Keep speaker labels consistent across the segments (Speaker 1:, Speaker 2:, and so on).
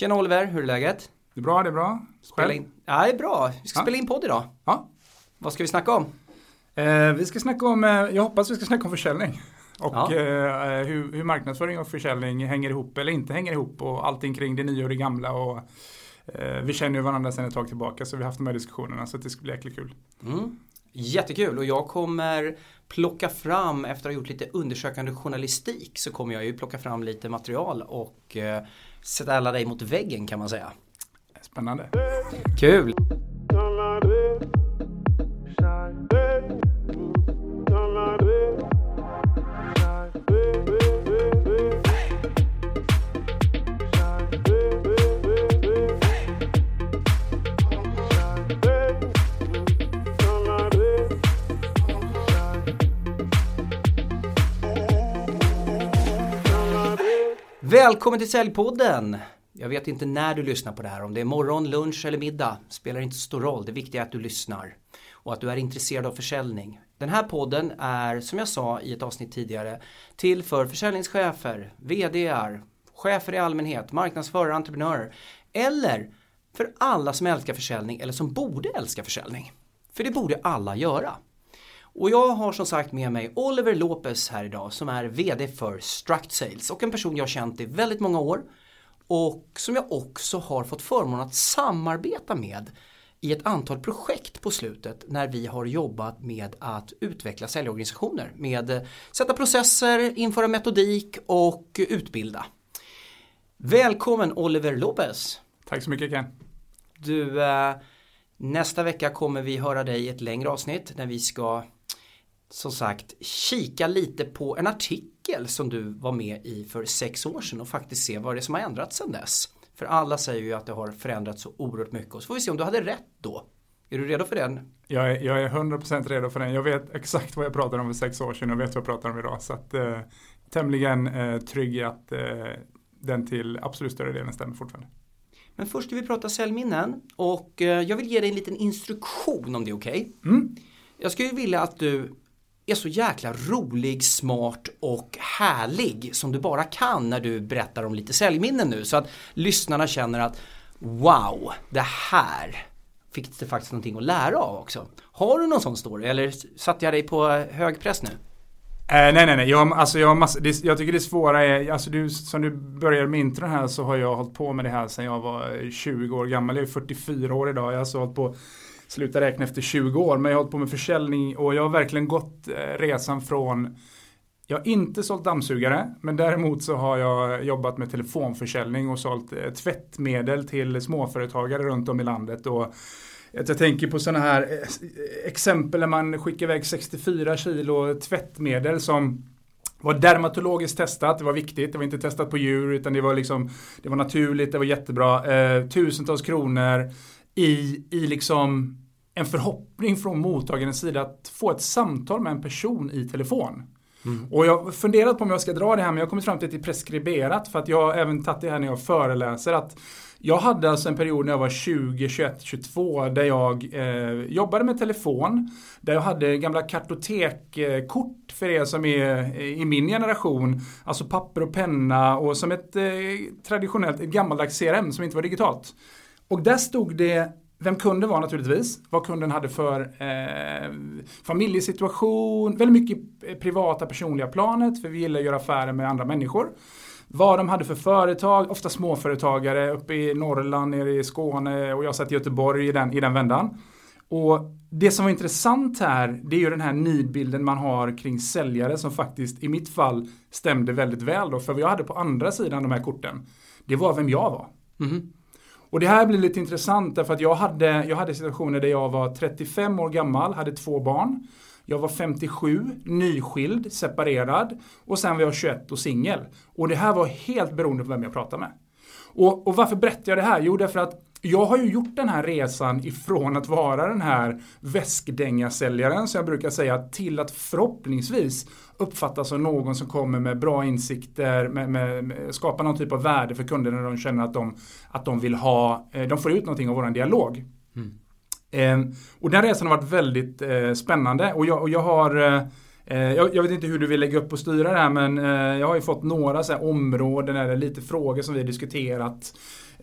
Speaker 1: Tjena Oliver, hur är läget?
Speaker 2: Det är bra, det är bra.
Speaker 1: Spela in. Ja, det är bra. Vi ska
Speaker 2: Ja.
Speaker 1: spela in podd idag.
Speaker 2: Ja.
Speaker 1: Vad ska vi snacka om?
Speaker 2: Eh, vi ska snacka om, eh, jag hoppas vi ska snacka om försäljning. Och
Speaker 1: Ja.
Speaker 2: eh, hur, hur marknadsföring och försäljning hänger ihop eller inte hänger ihop och allting kring det nya och det gamla. Och, eh, vi känner ju varandra sedan ett tag tillbaka så vi har haft de här diskussionerna så det ska bli jäkligt kul.
Speaker 1: Mm. Jättekul och jag kommer plocka fram, efter att ha gjort lite undersökande journalistik, så kommer jag ju plocka fram lite material och eh, ställa dig mot väggen kan man säga.
Speaker 2: Spännande.
Speaker 1: Kul! Välkommen till Säljpodden! Jag vet inte när du lyssnar på det här, om det är morgon, lunch eller middag. Spelar inte så stor roll, det viktiga är att du lyssnar. Och att du är intresserad av försäljning. Den här podden är, som jag sa i ett avsnitt tidigare, till för försäljningschefer, VDR, chefer i allmänhet, marknadsförare, entreprenörer. Eller för alla som älskar försäljning eller som borde älska försäljning. För det borde alla göra. Och jag har som sagt med mig Oliver Lopez här idag som är VD för Struct Sales och en person jag har känt i väldigt många år och som jag också har fått förmånen att samarbeta med i ett antal projekt på slutet när vi har jobbat med att utveckla säljorganisationer med sätta processer, införa metodik och utbilda. Välkommen Oliver Lopez!
Speaker 2: Tack så mycket Ken.
Speaker 1: Du, eh, nästa vecka kommer vi höra dig i ett längre avsnitt när vi ska som sagt kika lite på en artikel som du var med i för sex år sedan och faktiskt se vad det är som har ändrats sedan dess. För alla säger ju att det har förändrats så oerhört mycket och så får vi se om du hade rätt då. Är du redo för den?
Speaker 2: Jag är, jag är 100% redo för den. Jag vet exakt vad jag pratade om för sex år sedan och vet vad jag pratar om idag. Så att, eh, tämligen eh, trygg i att eh, den till absolut större delen stämmer fortfarande.
Speaker 1: Men först ska vi prata säljminnen och eh, jag vill ge dig en liten instruktion om det är okej.
Speaker 2: Mm.
Speaker 1: Jag skulle vilja att du är så jäkla rolig, smart och härlig som du bara kan när du berättar om lite säljminnen nu så att lyssnarna känner att wow, det här fick det faktiskt någonting att lära av också. Har du någon sån story eller satte jag dig på hög press nu?
Speaker 2: Eh, nej, nej, nej. Jag, alltså, jag, massa, det, jag tycker det svåra är, alltså du, som du började med intron här så har jag hållit på med det här sedan jag var 20 år gammal. Jag är 44 år idag. Jag har alltså hållit på, sluta räkna efter 20 år, men jag har hållit på med försäljning och jag har verkligen gått eh, resan från jag har inte sålt dammsugare, men däremot så har jag jobbat med telefonförsäljning och sålt eh, tvättmedel till småföretagare runt om i landet. Och jag tänker på sådana här eh, exempel när man skickar iväg 64 kilo tvättmedel som var dermatologiskt testat, det var viktigt, det var inte testat på djur utan det var liksom Det var naturligt, det var jättebra. Eh, tusentals kronor i, i liksom en förhoppning från mottagarens sida att få ett samtal med en person i telefon. Och jag har funderat på om jag ska dra det här men jag har kommit fram till att det är preskriberat för att jag har även tagit det här när jag föreläser att jag hade alltså en period när jag var 20, 21, 22 där jag eh, jobbade med telefon. Där jag hade gamla kartotekkort för er som är eh, i min generation. Alltså papper och penna och som ett eh, traditionellt, ett gammaldags CRM som inte var digitalt. Och där stod det vem kunden var naturligtvis, vad kunden hade för eh, familjesituation, väldigt mycket privata personliga planet för vi gillar att göra affärer med andra människor. Vad de hade för företag, ofta småföretagare uppe i Norrland, nere i Skåne och jag satt i Göteborg i den, i den vändan. Och det som var intressant här, det är ju den här nidbilden man har kring säljare som faktiskt i mitt fall stämde väldigt väl då. För vad jag hade på andra sidan de här korten, det var vem jag var.
Speaker 1: Mhm.
Speaker 2: Och det här blir lite intressant därför att jag hade, jag hade situationer där jag var 35 år gammal, hade två barn. Jag var 57, nyskild, separerad och sen var jag 21 och singel. Och det här var helt beroende på vem jag pratade med. Och, och varför berättar jag det här? Jo, därför att jag har ju gjort den här resan ifrån att vara den här väskdängasäljaren som jag brukar säga till att förhoppningsvis uppfattas som någon som kommer med bra insikter, med, med, med, skapar någon typ av värde för kunderna när de känner att de, att de vill ha, eh, de får ut någonting av vår dialog. Eh, och den resan har varit väldigt eh, spännande. Och jag, och jag har eh, jag, jag vet inte hur du vill lägga upp och styra det här men eh, jag har ju fått några så områden eller lite frågor som vi har diskuterat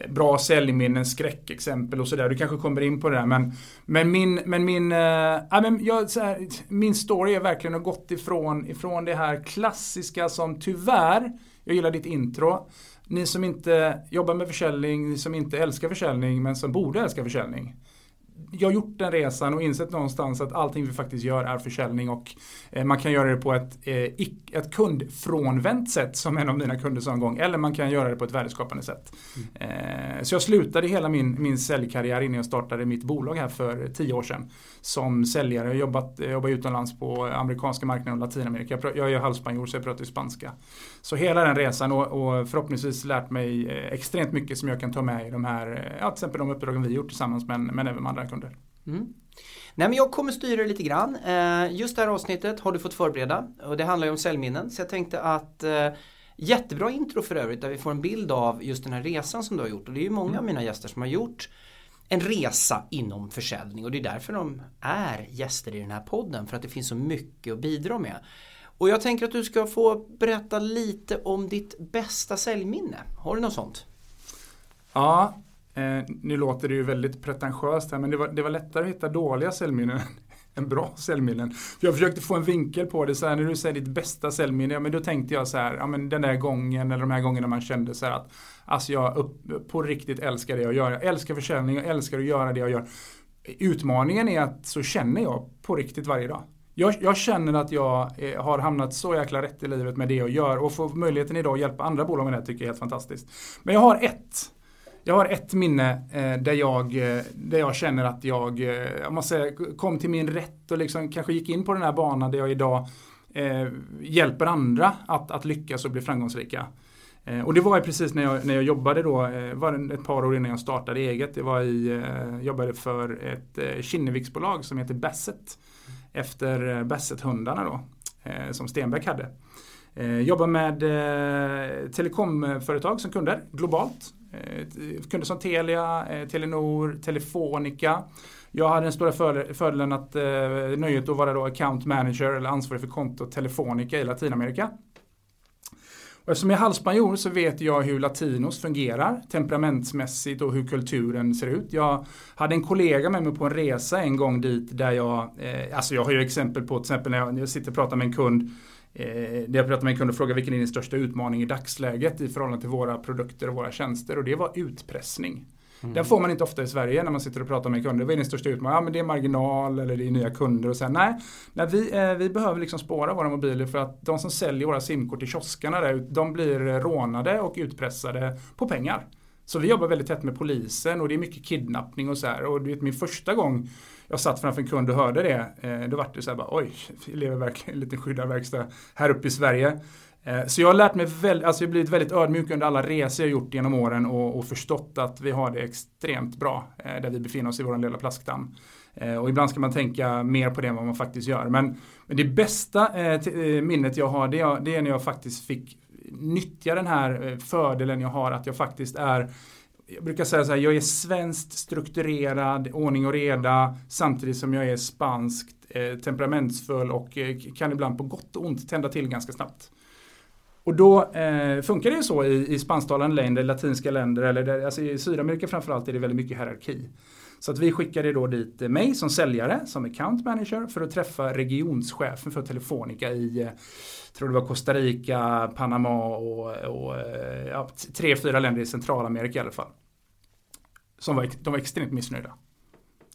Speaker 2: bra säljminnen, skräckexempel och sådär. Du kanske kommer in på det där. Men, men min, men min, äh, men jag, så här, min story är verkligen att gått ifrån, ifrån det här klassiska som tyvärr, jag gillar ditt intro, ni som inte jobbar med försäljning, ni som inte älskar försäljning men som borde älska försäljning jag har gjort den resan och insett någonstans att allting vi faktiskt gör är försäljning och eh, man kan göra det på ett, eh, ett kundfrånvänt sätt som en av mina kunder sa en gång eller man kan göra det på ett värdeskapande sätt. Mm. Så jag slutade hela min, min säljkarriär innan jag startade mitt bolag här för tio år sedan som säljare. Jag jobbat, jobbat utomlands på amerikanska marknaden och Latinamerika. Jag är halvspanjor så jag pratar spanska. Så hela den resan och, och, förhoppningsvis lärt mig extremt mycket som jag kan ta med i de här, ja, till exempel de uppdragen vi gjort tillsammans men, men även med andra kunder. Mm.
Speaker 1: Nej, men jag kommer styra det lite grann. Eh, just det här avsnittet har du fått förbereda och det handlar ju om säljminnen. Så jag tänkte att eh, jättebra intro för övrigt där vi får en bild av just den här resan som du har gjort. Och det är ju många mm. av mina gäster som har gjort en resa inom försäljning och det är därför de är gäster i den här podden för att det finns så mycket att bidra med. Och jag tänker att du ska få berätta lite om ditt bästa säljminne. Har du något sånt?
Speaker 2: Ja, Eh, nu låter det ju väldigt pretentiöst här men det var, det var lättare att hitta dåliga säljminnen än bra säljminnen. För jag försökte få en vinkel på det så här, när du säger ditt bästa säljminne, ja, men då tänkte jag så här, ja men den där gången eller de här gångerna man kände så här att alltså jag upp, på riktigt älskar det jag gör. Jag älskar försäljning, jag älskar att göra det jag gör. Utmaningen är att så känner jag på riktigt varje dag. Jag, jag, känner att jag eh, har hamnat så jäkla rätt i livet med det jag gör och få möjligheten idag att hjälpa andra bolag med det tycker jag är helt fantastiskt. Men jag har ett jag har ett minne eh, där, jag, eh, där jag känner att jag, eh, jag måste säga, kom till min rätt och liksom kanske gick in på den här banan där jag idag eh, hjälper andra att, att lyckas och bli framgångsrika. Eh, och det var precis när jag, när jag jobbade då, eh, var ett par år innan jag startade eget. Det var i, eh, jobbade för ett eh, Kinneviksbolag som heter Basset. Efter eh, Basset-hundarna då, Eh, som Stenbeck hade. Eh, jobbar med eh, telekomföretag som kunder globalt. Kunder som Telia, Telenor, Telefonica. Jag hade den stora fördelen att nöjet att vara då account manager eller ansvarig för kontot Telefonica i Latinamerika. Och eftersom jag är halvspanjor så vet jag hur latinos fungerar temperamentsmässigt och hur kulturen ser ut. Jag hade en kollega med mig på en resa en gång dit där jag, eh, alltså jag har ju exempel på till exempel när jag, när jag sitter och pratar med en kund Eh, där jag pratade med en kund och frågade vilken är din största utmaning i dagsläget i förhållande till våra produkter och våra tjänster och det var utpressning. Mm. Den får man inte ofta i Sverige när man sitter och pratar med kunder. Vad är den största utmaningen? Ja men det är marginal eller det är nya kunder och så nej, nej vi, eh, vi behöver liksom spåra våra mobiler för att de som säljer våra simkort i kioskarna där de blir rånade och utpressade på pengar. Så vi jobbar väldigt tätt med polisen och det är mycket kidnappning och så här. Och du vet min första gång jag satt framför en kund och hörde det, eh, då var det så här bara, oj, vi lever verkligen i en liten skyddad verkstad här uppe i Sverige. Eh, så jag har lärt mig väldigt, alltså jag har blivit väldigt ödmjuk under alla resor jag gjort genom åren och, och förstått att vi har det extremt bra eh, där vi befinner oss i vår lilla plaskdamm. Eh, och ibland ska man tänka mer på det än vad man faktiskt gör. Men, men det bästa minnet jag har det är, det är när jag faktiskt fick nyttja den här fördelen jag har att jag faktiskt är jag brukar säga så här, jag är svenskt strukturerad, ordning och reda, samtidigt som jag är spanskt, eh, temperamentsfull och eh, kan ibland på gott och ont tända till ganska snabbt. Och då eh, funkar det ju så i, i spansktalande länder, latinska länder, eller där, alltså i Sydamerika framförallt är det väldigt mycket hierarki. Så att vi skickade då dit eh, mig som säljare, som account manager, för att träffa regionschefen för Telefonica i, eh, tror det var Costa Rica, Panama och, och eh, ja, tre, fyra länder i Centralamerika i alla fall. Som var, de var extremt missnöjda.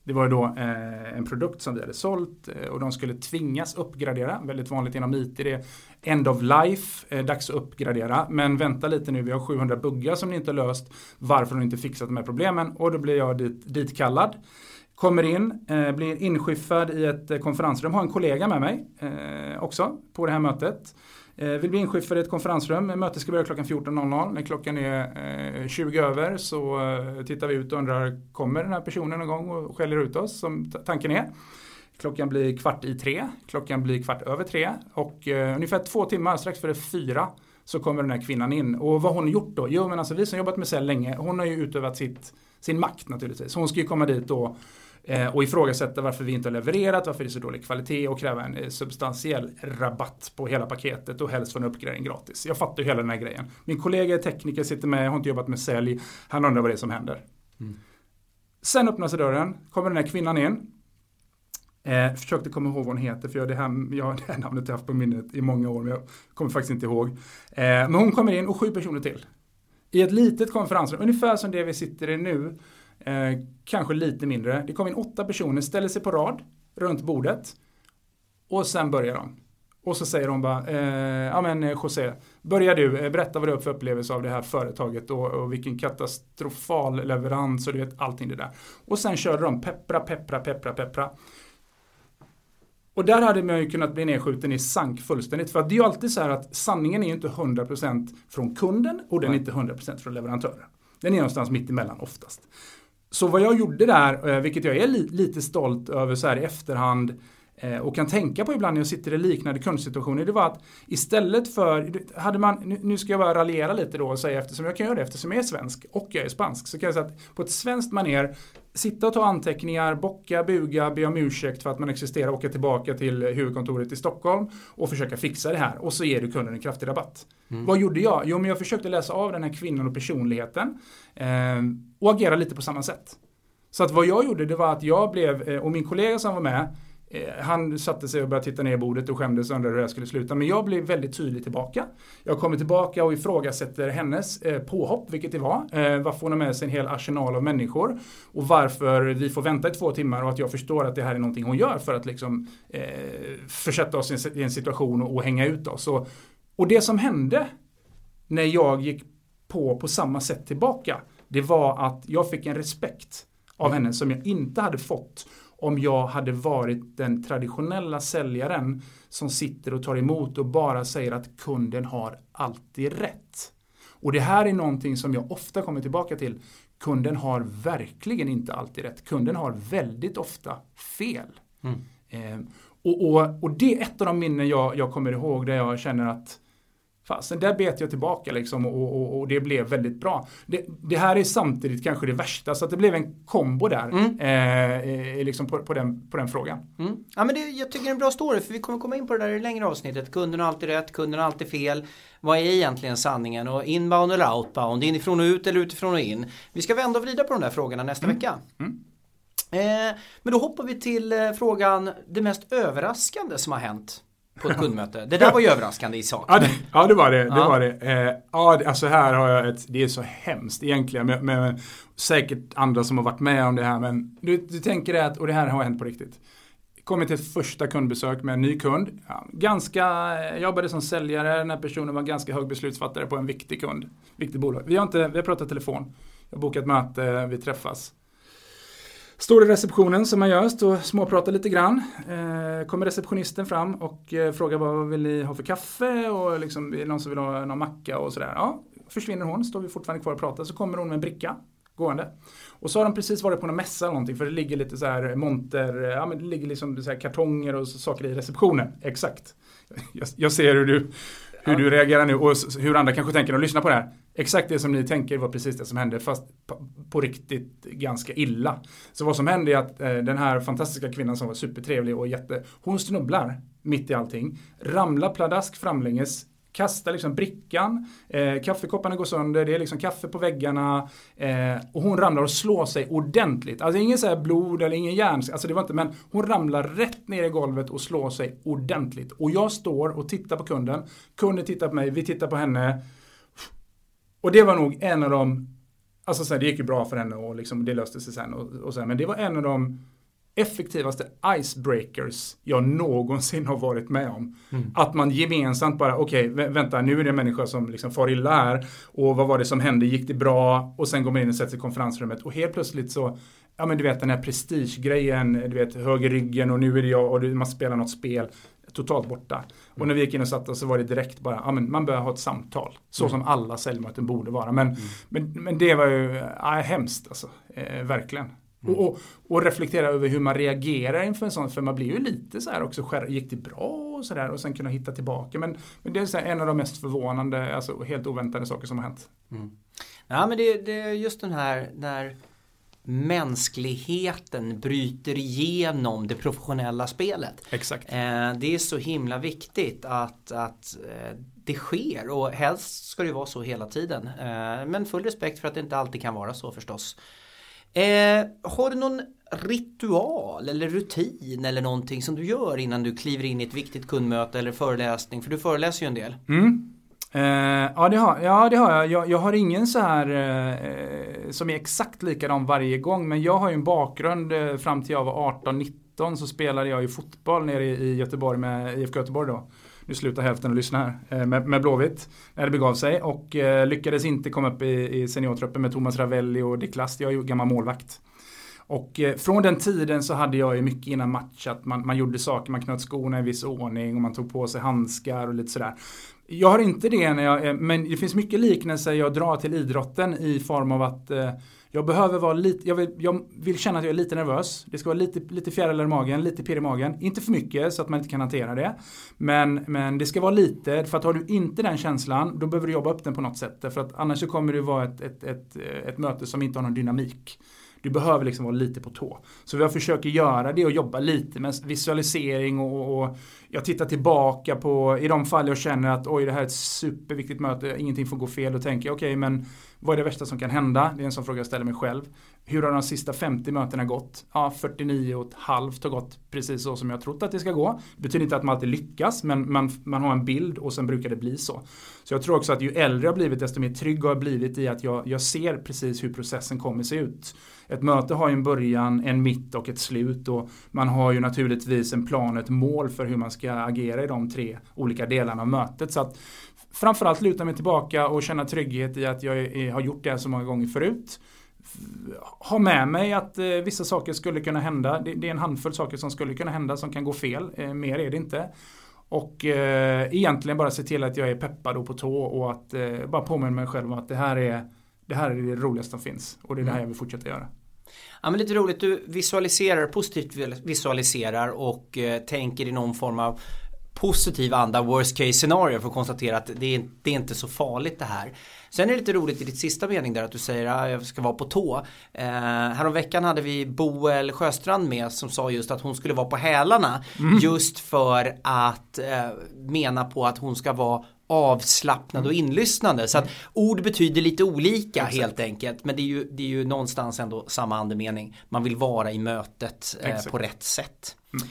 Speaker 2: Det var då eh, en produkt som vi hade sålt eh, och de skulle tvingas uppgradera. Väldigt vanligt inom IT. Det är end of life, eh, dags att uppgradera. Men vänta lite nu, vi har 700 buggar som ni inte löst. Varför har ni inte fixat de här problemen? Och då blir jag dit, dit kallad. Kommer in, eh, blir inskyffad i ett eh, konferensrum. Har en kollega med mig eh, också på det här mötet. Eh, vill bli inskyffad i ett konferensrum. Mötet ska börja klockan 14.00. När klockan är eh, 20 över så eh, tittar vi ut och undrar kommer den här personen någon gång och skäller ut oss som tanken är. Klockan blir kvart i tre, klockan blir kvart över tre och ungefär två timmar strax före fyra så kommer den här kvinnan in. Och vad har hon gjort då? Jo men alltså vi som jobbat med sälj länge, hon har ju utövat sitt, sin makt naturligtvis. Hon ska ju komma dit och eh, och ifrågasätta varför vi inte har levererat, varför det är så dålig kvalitet och kräva en eh, substantiell rabatt på hela paketet och helst få en uppgradering gratis. Jag fattar ju hela den här grejen. Min kollega är tekniker, sitter med, har inte jobbat med sälj, han undrar vad det är som händer. Mm. Sen öppnar sig dörren, kommer den här kvinnan in. Eh, försökte komma ihåg vad hon heter för jag, det, här, jag har det här namnet haft på minnet i många år men jag kommer faktiskt inte ihåg. Eh, men hon kommer in och sju personer till. I ett litet konferensrum, ungefär som det vi sitter i nu. Eh, kanske lite mindre. Det kommer in åtta personer, ställer sig på rad runt bordet. Och sen börjar de. Och så säger de bara, eh, ja men eh, José, börja du, eh, berätta vad du har för upplevelse av det här företaget och, och, vilken katastrofal leverans och du vet allting det där. Och sen körde de peppra, peppra, peppra, peppra. Och där hade man ju kunnat bli nedskjuten i sank fullständigt. För att det är ju alltid så här att sanningen är ju inte 100% från kunden och den är inte 100% från leverantören. Den är någonstans mitt emellan oftast. Så vad jag gjorde där, eh, vilket jag är lite stolt över så här i efterhand, och kan tänka på ibland när jag sitter i liknande kundsituationer, det var att istället för, hade man, nu ska jag bara raljera lite då och säga eftersom jag kan göra det eftersom jag är svensk och jag är spansk, så kan jag säga att på ett svenskt maner sitta och ta anteckningar, bocka, buga, be om ursäkt för att man existerar, åka tillbaka till huvudkontoret i Stockholm och försöka fixa det här och så ger du kunden en kraftig rabatt. Mm. Vad gjorde jag? Jo, men jag försökte läsa av den här kvinnan och personligheten eh, och agera lite på samma sätt. Så att vad jag gjorde det var att jag blev, eh, och min kollega som var med, Eh, Eh, han satte sig och började titta ner i bordet och skämdes och undrade hur det skulle sluta. Men jag blev väldigt tydlig tillbaka. Jag kommer tillbaka och ifrågasätter hennes eh, påhopp, vilket det var. Eh, varför hon har med sig en hel arsenal av människor. Och varför vi får vänta i två timmar och att jag förstår att det här är någonting hon gör för att liksom eh, försätta oss i en, situation och, och hänga ut oss. Och, och det som hände när jag gick på på samma sätt tillbaka, det var att jag fick en respekt av henne som jag inte hade fått om jag hade varit den traditionella säljaren som sitter och tar emot och bara säger att kunden har alltid rätt. Och det här är någonting som jag ofta kommer tillbaka till. Kunden har verkligen inte alltid rätt. Kunden har väldigt ofta fel. Mm. Eh, och, och, och, det är ett av de minnen jag, jag kommer ihåg där jag känner att Fasen, där bet jag tillbaka liksom och, och, och, det blev väldigt bra. Det, det, här är samtidigt kanske det värsta, så att det blev en kombo där. Mm. Eh, eh, liksom på, på, den, på den frågan.
Speaker 1: Mm. Ja, men det, jag tycker det är en bra story, för vi kommer komma in på det där i det längre avsnittet. Kunden har alltid rätt, kunden har alltid fel. Vad är egentligen sanningen? Och inbound eller outbound? Inifrån och ut eller utifrån och in? Vi ska vända och vrida på de där frågorna nästa mm. vecka. Mm. Eh, men då hoppar vi till eh, frågan det mest överraskande som har hänt på ett kundmöte. Det där var ju överraskande i sak.
Speaker 2: Ja, det, ja, det var det. det, ja. var det. Eh, ja, alltså här har jag ett, det är så hemskt egentligen. Med, med, säkert andra som har varit med om det här. Men du, du tänker att, och det här har hänt på riktigt. Kommit till ett första kundbesök med en ny kund. Ja, ganska, jag jobbade som säljare, den här personen var ganska hög beslutsfattare på en viktig kund. Viktig bolag. Vi har, inte, vi har pratat telefon. Jag har bokat möte, vi träffas. Står i receptionen som man gör, står småpratar lite grann. Eh, kommer receptionisten fram och eh, frågar vad vill ni ha för kaffe och liksom, är det någon som vill ha någon macka och sådär. Ja, försvinner hon, står vi fortfarande kvar och pratar, så kommer hon med en bricka gående. Och så har de precis varit på någon mässa eller någonting för det ligger lite så här monter, ja men det ligger liksom så här kartonger och saker i receptionen. Exakt. Jag, jag ser hur du hur du reagerar nu och hur andra kanske tänker och lyssnar på det här. Exakt det som ni tänker var precis det som hände fast på, på riktigt ganska illa. Så vad som hände är att eh, den här fantastiska kvinnan som var supertrevlig och jätte, hon snubblar mitt i allting, ramlar pladask framlänges, kastar liksom brickan, eh, kaffekopparna går sönder, det är liksom kaffe på väggarna eh, och hon ramlar och slår sig ordentligt. Alltså ingen så här blod eller ingen hjärn, alltså det var inte, men hon ramlar rätt ner i golvet och slår sig ordentligt. Och jag står och tittar på kunden, kunden tittar på mig, vi tittar på henne. Och det var nog en av de, alltså så här, det gick ju bra för henne och liksom, det löste sig sen och, och så här, men det var en av de effektivaste icebreakers jag någonsin har varit med om. Mm. Att man gemensamt bara, okej, okay, vänta, nu är det en människa som liksom far illa här. Och vad var det som hände? Gick det bra? Och sen går man in och sätter sig i konferensrummet. Och helt plötsligt så, ja men du vet den här prestigegrejen, du vet höger ryggen och nu är det jag och man spelar något spel. Totalt borta. Mm. Och när vi gick in och satte oss så var det direkt bara, ja men man börjar ha ett samtal. Så mm. som alla säljmöten borde vara. Men, mm. men, men det var ju, ja, hemskt alltså. Eh, verkligen. Mm. Och, och, reflektera över hur man reagerar inför en sån, för man blir ju lite så här också, gick det bra och sådär och sen kunna hitta tillbaka. Men, men det är en av de mest förvånande, alltså helt oväntade saker som har hänt. Mm.
Speaker 1: Ja men det, det är just den här när mänskligheten bryter igenom det professionella spelet.
Speaker 2: Exakt.
Speaker 1: Eh, det är så himla viktigt att, att eh, det sker och helst ska det vara så hela tiden. Eh, men full respekt för att det inte alltid kan vara så förstås. Eh, har du någon ritual eller rutin eller någonting som du gör innan du kliver in i ett viktigt kundmöte eller föreläsning? För du föreläser ju en del.
Speaker 2: Mm. Eh, ja, det har, ja, det har jag. jag. jag har ingen så här eh, som är exakt likadan varje gång. Men jag har ju en bakgrund eh, fram till jag var 18-19 så spelade jag ju fotboll nere i, i Göteborg med IFK Göteborg då. Nu slutar hälften att lyssna här. Eh, med, med Blåvitt. När det begav sig. Och eh, lyckades inte komma upp i, i seniortruppen med Thomas Ravelli och Dick Last. Jag är ju gammal målvakt. Och eh, från den tiden så hade jag ju mycket innan match att man, man gjorde saker, man knöt skorna i viss ordning och man tog på sig handskar och lite sådär. Jag har inte det när jag, men det finns mycket liknelser jag drar till idrotten i form av att eh, jag behöver vara lite, jag vill, jag vill, känna att jag är lite nervös. Det ska vara lite, lite fjärilar i magen, lite pirr i magen. Inte för mycket så att man inte kan hantera det. Men, men det ska vara lite, för att har du inte den känslan, då behöver du jobba upp den på något sätt. För att annars så kommer det vara ett, ett, ett, eh, ett möte som inte har någon dynamik. Du behöver liksom vara lite på tå. Så jag försöker göra det och jobba lite med visualisering och, och jag tittar tillbaka på, i de fall jag känner att oj det här är ett superviktigt möte, ingenting får gå fel. Då tänker jag okej okay, men vad är det värsta som kan hända? Det är en sån fråga jag ställer mig själv. Hur har de sista 50 mötena gått? Ja, 49 och ett halvt har gått precis så som jag trott att det ska gå. Det betyder inte att man alltid lyckas, men man, man har en bild och sen brukar det bli så. Så jag tror också att ju äldre jag blivit, desto mer trygg har jag blivit i att jag, jag ser precis hur processen kommer se ut. Ett möte har ju en början, en mitt och ett slut och man har ju naturligtvis en plan, ett mål för hur man ska agera i de tre olika delarna av mötet. Så att framförallt luta mig tillbaka och känna trygghet i att jag har gjort det så många gånger förut. Ha med mig att eh, vissa saker skulle kunna hända. Det, det, är en handfull saker som skulle kunna hända som kan gå fel. Eh, mer är det inte. Och eh, egentligen bara se till att jag är peppad och på tå och att eh, bara påminna mig själv om att det här är det här är det roligaste som finns och det är det här mm. jag vill fortsätta göra.
Speaker 1: Ja men lite roligt, du visualiserar, positivt visualiserar och eh, tänker i någon form av positiv anda, worst case scenario för att konstatera att det är, det är inte så farligt det här. Sen är det lite roligt i ditt sista mening där att du säger att ah, jag ska vara på tå. Eh, häromveckan hade vi Boel Sjöstrand med som sa just att hon skulle vara på hälarna mm. just för att eh, mena på att hon ska vara avslappnad och inlyssnande. Så att ord betyder lite olika Exakt. helt enkelt. Men det är, ju, det är ju någonstans ändå samma andemening. Man vill vara i mötet eh, på rätt sätt. Mm.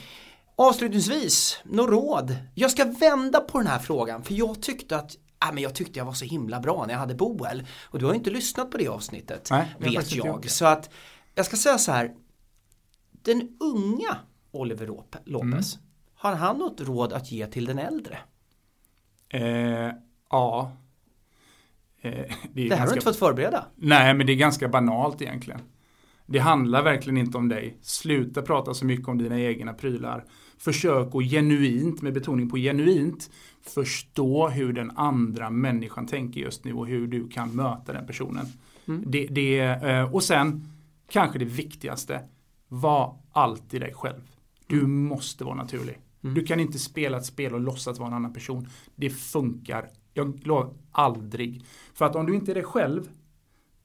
Speaker 1: Avslutningsvis, något råd? Jag ska vända på den här frågan för jag tyckte att äh, men jag tyckte jag var så himla bra när jag hade Boel. Och du har inte lyssnat på det avsnittet, Nej, vet jag. Så att jag ska säga så här. Den unga Oliver Lopez, mm. har han något råd att ge till den äldre?
Speaker 2: Eh, ja.
Speaker 1: Eh, det, det här ganska... har du inte fått förbereda.
Speaker 2: Nej, men det är ganska banalt egentligen. Det handlar verkligen inte om dig. Sluta prata så mycket om dina egna prylar. Försök att genuint, med betoning på genuint, förstå hur den andra människan tänker just nu och hur du kan möta den personen. Mm. Det, det, eh, och sen, kanske det viktigaste, var alltid dig själv. Du mm. måste vara naturlig. Mm. Du kan inte spela ett spel och låtsas vara en annan person. Det funkar, jag lovar, aldrig. För att om du inte är dig själv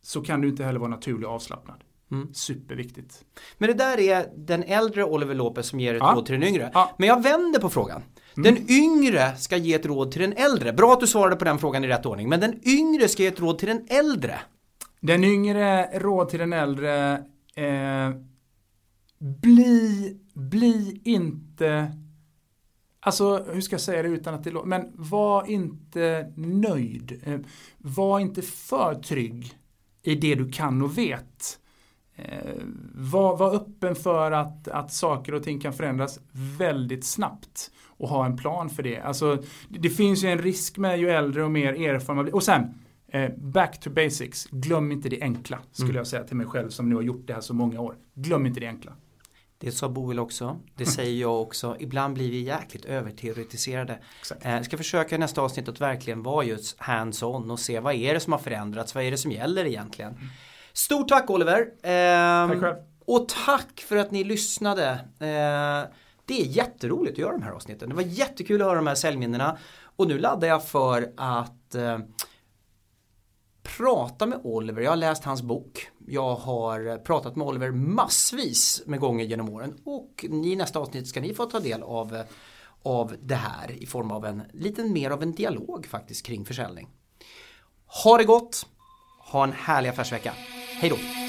Speaker 2: så kan du inte heller vara naturlig och avslappnad. Mm. Superviktigt.
Speaker 1: Men det där är den äldre Oliver Lopez som ger ett ja. råd till den yngre. Ja. Men jag vänder på frågan. Mm. Den yngre ska ge ett råd till den äldre. Bra att du svarade på den frågan i rätt ordning. Men den yngre ska ge ett råd till den äldre.
Speaker 2: Den yngre råd till den äldre. Eh, bli, bli inte Alltså, hur ska jag säga det utan att det låter, men var inte nöjd. Eh, var inte för trygg i det du kan och vet. Eh, var, var öppen för att, att saker och ting kan förändras väldigt snabbt och ha en plan för det. Alltså, det finns ju en risk med ju äldre och mer erfaren man blir. Och sen, eh, back to basics. Glöm inte det enkla, skulle mm. jag säga till mig själv som nu har gjort det här så många år. Glöm inte det enkla.
Speaker 1: Det sa Boel också, det säger jag också. Ibland blir vi jäkligt överteoretiserade. Jag ska försöka i nästa avsnitt att verkligen vara just hands-on och se vad är det som har förändrats, vad är det som gäller egentligen. Mm. Stort tack Oliver! Eh, tack själv. Och tack för att ni lyssnade. Eh, det är jätteroligt att göra de här avsnitten. Det var jättekul att höra de här säljminnena. Och nu laddar jag för att eh, prata med Oliver, jag har läst hans bok. Jag har pratat med Oliver massvis med gånger genom åren och i nästa avsnitt ska ni få ta del av, av det här i form av en liten mer av en dialog faktiskt kring försäljning. Ha det gott! Ha en härlig affärsvecka. Hej då!